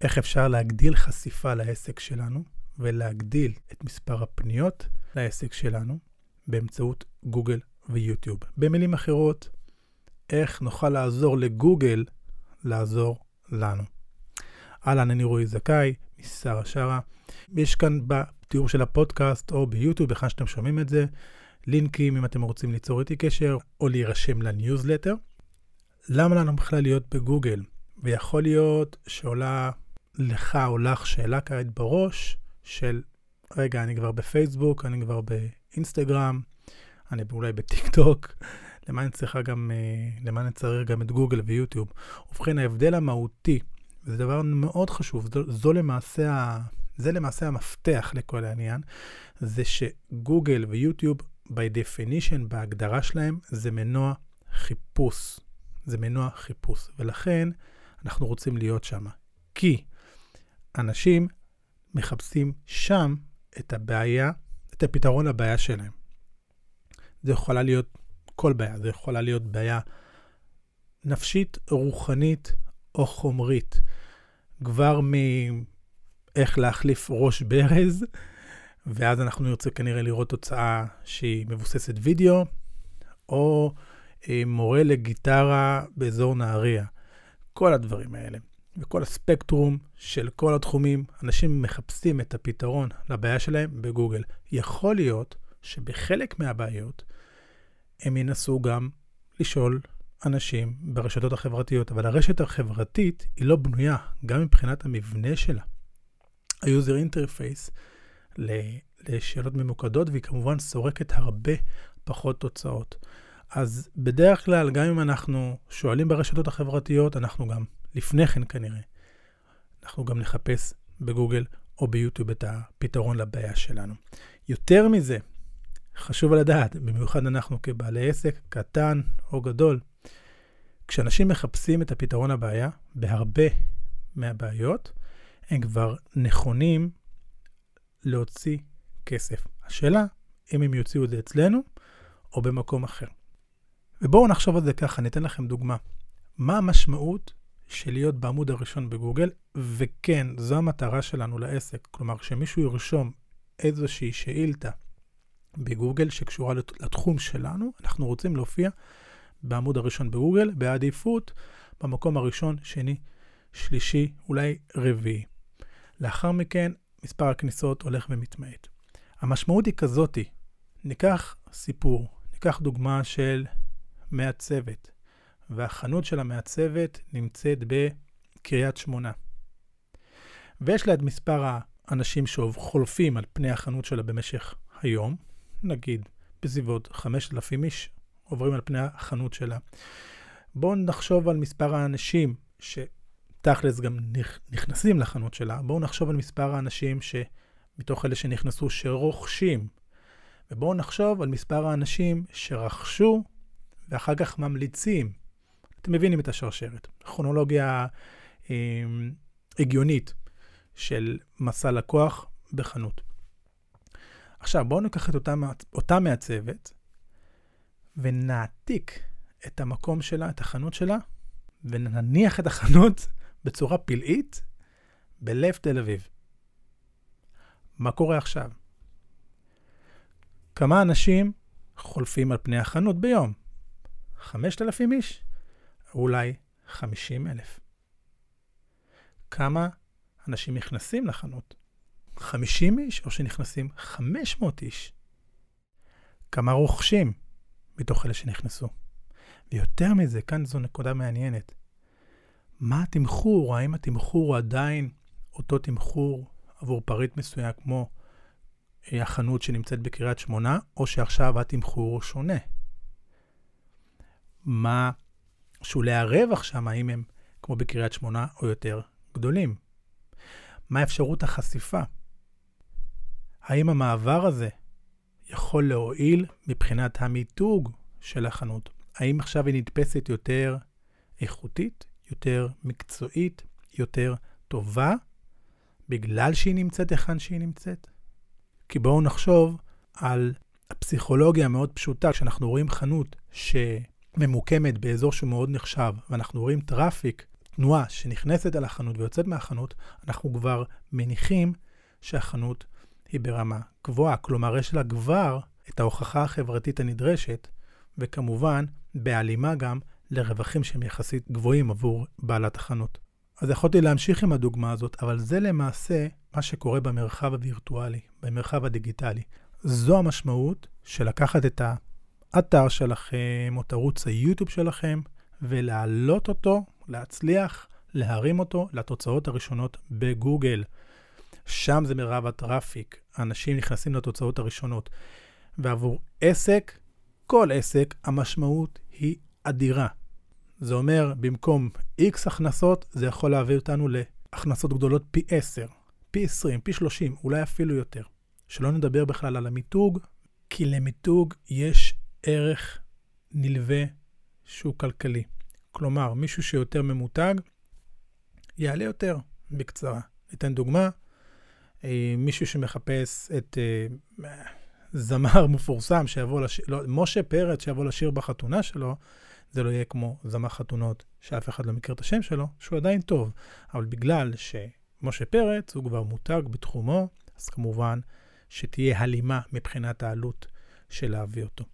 איך אפשר להגדיל חשיפה לעסק שלנו ולהגדיל את מספר הפניות לעסק שלנו באמצעות גוגל ויוטיוב. במילים אחרות, איך נוכל לעזור לגוגל לעזור לנו. אהלן, אני רועי זכאי, משרה שרה. יש כאן בתיאור של הפודקאסט או ביוטיוב, היכן שאתם שומעים את זה, לינקים אם אתם רוצים ליצור איתי קשר או להירשם לניוזלטר. למה לנו בכלל להיות בגוגל? ויכול להיות שעולה לך או לך שאלה כעת בראש של, רגע, אני כבר בפייסבוק, אני כבר באינסטגרם, אני אולי בטיק טוק, למה אני צריכה גם, אה, למה אני צריך גם את גוגל ויוטיוב? ובכן, ההבדל המהותי, וזה דבר מאוד חשוב, זו, זו למעשה, זה למעשה המפתח לכל העניין, זה שגוגל ויוטיוב, by definition, בהגדרה שלהם, זה מנוע חיפוש. זה מנוע חיפוש, ולכן אנחנו רוצים להיות שם. כי אנשים מחפשים שם את הבעיה, את הפתרון לבעיה שלהם. זה יכולה להיות כל בעיה, זה יכולה להיות בעיה נפשית, רוחנית או חומרית. כבר מאיך להחליף ראש ברז, ואז אנחנו נרצה כנראה לראות תוצאה שהיא מבוססת וידאו, או אה, מורה לגיטרה באזור נהריה. כל הדברים האלה. וכל הספקטרום של כל התחומים, אנשים מחפשים את הפתרון לבעיה שלהם בגוגל. יכול להיות שבחלק מהבעיות הם ינסו גם לשאול אנשים ברשתות החברתיות, אבל הרשת החברתית היא לא בנויה, גם מבחינת המבנה שלה. ה-user interface לשאלות ממוקדות, והיא כמובן סורקת הרבה פחות תוצאות. אז בדרך כלל, גם אם אנחנו שואלים ברשתות החברתיות, אנחנו גם לפני כן כנראה, אנחנו גם נחפש בגוגל או ביוטיוב את הפתרון לבעיה שלנו. יותר מזה, חשוב לדעת, במיוחד אנחנו כבעלי עסק, קטן או גדול, כשאנשים מחפשים את הפתרון לבעיה, בהרבה מהבעיות, הם כבר נכונים להוציא כסף. השאלה, אם הם יוציאו את זה אצלנו או במקום אחר. ובואו נחשוב על זה ככה, אני אתן לכם דוגמה. מה המשמעות של להיות בעמוד הראשון בגוגל? וכן, זו המטרה שלנו לעסק. כלומר, כשמישהו ירשום איזושהי שאילתה בגוגל שקשורה לתחום שלנו, אנחנו רוצים להופיע בעמוד הראשון בגוגל, בעדיפות במקום הראשון, שני, שלישי, אולי רביעי. לאחר מכן, מספר הכניסות הולך ומתמעט. המשמעות היא כזאתי, ניקח סיפור, ניקח דוגמה של מעצבת, והחנות של המעצבת נמצאת בקריית שמונה. ויש לה את מספר האנשים שחולפים על פני החנות שלה במשך היום, נגיד בסביבות 5,000 איש עוברים על פני החנות שלה. בואו נחשוב על מספר האנשים שתכלס גם נכנסים לחנות שלה. בואו נחשוב על מספר האנשים שמתוך אלה שנכנסו שרוכשים. ובואו נחשוב על מספר האנשים שרכשו ואחר כך ממליצים. אתם מבינים את השרשרת. כרונולוגיה אה, הגיונית של מסע לקוח בחנות. עכשיו, בואו ניקח את אותה, אותה מעצבת ונעתיק את המקום שלה, את החנות שלה, ונניח את החנות בצורה פלאית בלב תל אביב. מה קורה עכשיו? כמה אנשים חולפים על פני החנות ביום? 5,000 איש? אולי 50,000. כמה אנשים נכנסים לחנות? 50 איש או שנכנסים 500 איש? כמה רוכשים מתוך אלה שנכנסו? ויותר מזה, כאן זו נקודה מעניינת. מה התמחור? האם התמחור הוא עדיין אותו תמחור עבור פריט מסוים כמו החנות שנמצאת בקריית שמונה, או שעכשיו התמחור שונה? מה שולי הרווח שם, האם הם כמו בקריית שמונה או יותר גדולים? מה אפשרות החשיפה? האם המעבר הזה יכול להועיל מבחינת המיתוג של החנות? האם עכשיו היא נתפסת יותר איכותית, יותר מקצועית, יותר טובה, בגלל שהיא נמצאת היכן שהיא נמצאת? כי בואו נחשוב על הפסיכולוגיה המאוד פשוטה, כשאנחנו רואים חנות שממוקמת באזור שהוא מאוד נחשב, ואנחנו רואים טראפיק תנועה שנכנסת אל החנות ויוצאת מהחנות, אנחנו כבר מניחים שהחנות היא ברמה גבוהה. כלומר, יש לה כבר את ההוכחה החברתית הנדרשת, וכמובן, בהלימה גם לרווחים שהם יחסית גבוהים עבור בעלת החנות. אז יכולתי להמשיך עם הדוגמה הזאת, אבל זה למעשה מה שקורה במרחב הווירטואלי, במרחב הדיגיטלי. זו המשמעות של לקחת את האתר שלכם או את ערוץ היוטיוב שלכם ולהעלות אותו, להצליח להרים אותו לתוצאות הראשונות בגוגל. שם זה מרב הטראפיק, אנשים נכנסים לתוצאות הראשונות. ועבור עסק, כל עסק, המשמעות היא אדירה. זה אומר, במקום X הכנסות, זה יכול להביא אותנו להכנסות גדולות פי 10, פי 20, פי 30, אולי אפילו יותר. שלא נדבר בכלל על המיתוג, כי למיתוג יש ערך נלווה שהוא כלכלי. כלומר, מישהו שיותר ממותג, יעלה יותר. בקצרה. ניתן דוגמה, אה, מישהו שמחפש את אה, זמר מפורסם שיבוא לשיר, לא, משה פרץ שיבוא לשיר בחתונה שלו, זה לא יהיה כמו זמר חתונות שאף אחד לא מכיר את השם שלו, שהוא עדיין טוב. אבל בגלל שמשה פרץ הוא כבר מותג בתחומו, אז כמובן שתהיה הלימה מבחינת העלות של להביא אותו.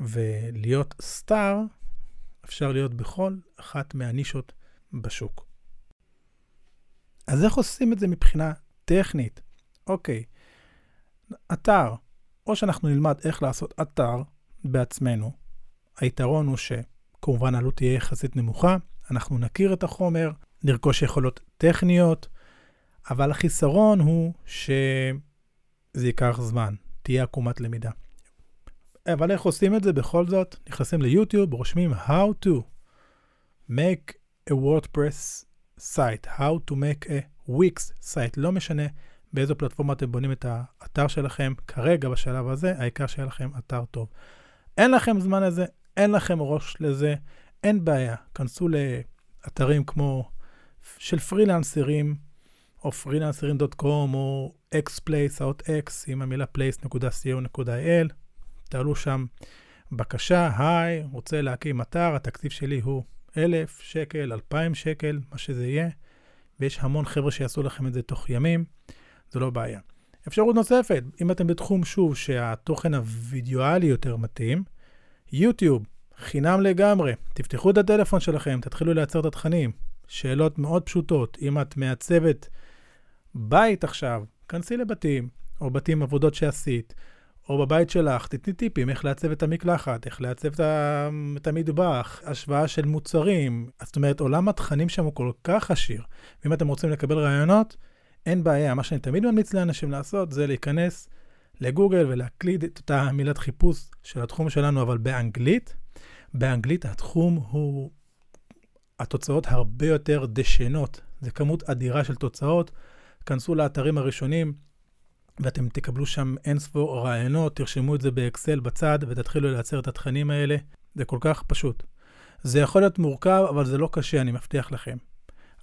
ולהיות סטאר, אפשר להיות בכל אחת מהנישות בשוק. אז איך עושים את זה מבחינה טכנית? אוקיי, אתר, או שאנחנו נלמד איך לעשות אתר בעצמנו. היתרון הוא שכמובן העלות תהיה יחסית נמוכה, אנחנו נכיר את החומר, נרכוש יכולות טכניות, אבל החיסרון הוא שזה ייקח זמן, תהיה עקומת למידה. אבל איך עושים את זה בכל זאת? נכנסים ליוטיוב, רושמים How to make a WordPress site, How to make a Wix site, לא משנה באיזו פלטפורמה אתם בונים את האתר שלכם, כרגע בשלב הזה, העיקר שיהיה לכם אתר טוב. אין לכם זמן לזה, אין לכם ראש לזה, אין בעיה. כנסו לאתרים כמו של פרילנסרים, או freelancerin.com, או xplace, או x, עם המילה place.co.il. תעלו שם בקשה, היי, רוצה להקים אתר, התקציב שלי הוא 1,000 שקל, 2,000 שקל, מה שזה יהיה, ויש המון חבר'ה שיעשו לכם את זה תוך ימים, זה לא בעיה. אפשרות נוספת, אם אתם בתחום, שוב, שהתוכן הווידאואלי יותר מתאים, יוטיוב, חינם לגמרי, תפתחו את הטלפון שלכם, תתחילו לייצר את התכנים. שאלות מאוד פשוטות, אם את מעצבת בית עכשיו, כנסי לבתים, או בתים עבודות שעשית, או בבית שלך, תתני טיפים איך לעצב את המקלחת, איך לעצב את המטבח, השוואה של מוצרים. זאת אומרת, עולם התכנים שם הוא כל כך עשיר. ואם אתם רוצים לקבל רעיונות, אין בעיה. מה שאני תמיד ממליץ לאנשים לעשות זה להיכנס לגוגל ולהקליד את אותה מילת חיפוש של התחום שלנו, אבל באנגלית. באנגלית התחום הוא, התוצאות הרבה יותר דשנות. זה כמות אדירה של תוצאות. כנסו לאתרים הראשונים, ואתם תקבלו שם אינספור רעיונות, תרשמו את זה באקסל בצד ותתחילו לייצר את התכנים האלה. זה כל כך פשוט. זה יכול להיות מורכב, אבל זה לא קשה, אני מבטיח לכם.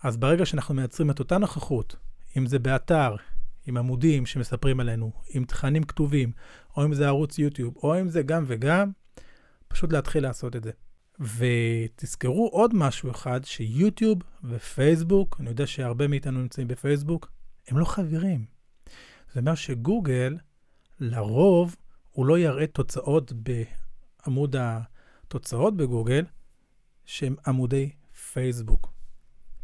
אז ברגע שאנחנו מייצרים את אותה נוכחות, אם זה באתר, עם עמודים שמספרים עלינו, עם תכנים כתובים, או אם זה ערוץ יוטיוב, או אם זה גם וגם, פשוט להתחיל לעשות את זה. ותזכרו עוד משהו אחד, שיוטיוב ופייסבוק, אני יודע שהרבה מאיתנו נמצאים בפייסבוק, הם לא חברים. זה אומר שגוגל, לרוב, הוא לא יראה תוצאות בעמוד התוצאות בגוגל, שהם עמודי פייסבוק.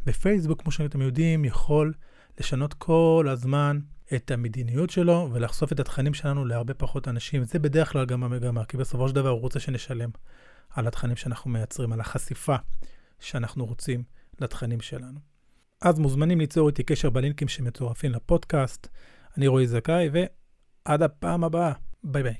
בפייסבוק, כמו שאתם יודעים, יכול לשנות כל הזמן את המדיניות שלו ולחשוף את התכנים שלנו להרבה פחות אנשים. זה בדרך כלל גם המגמה, כי בסופו של דבר הוא רוצה שנשלם על התכנים שאנחנו מייצרים, על החשיפה שאנחנו רוצים לתכנים שלנו. אז מוזמנים ליצור איתי קשר בלינקים שמצורפים לפודקאסט. אני רועי זכאי, ועד הפעם הבאה. ביי ביי.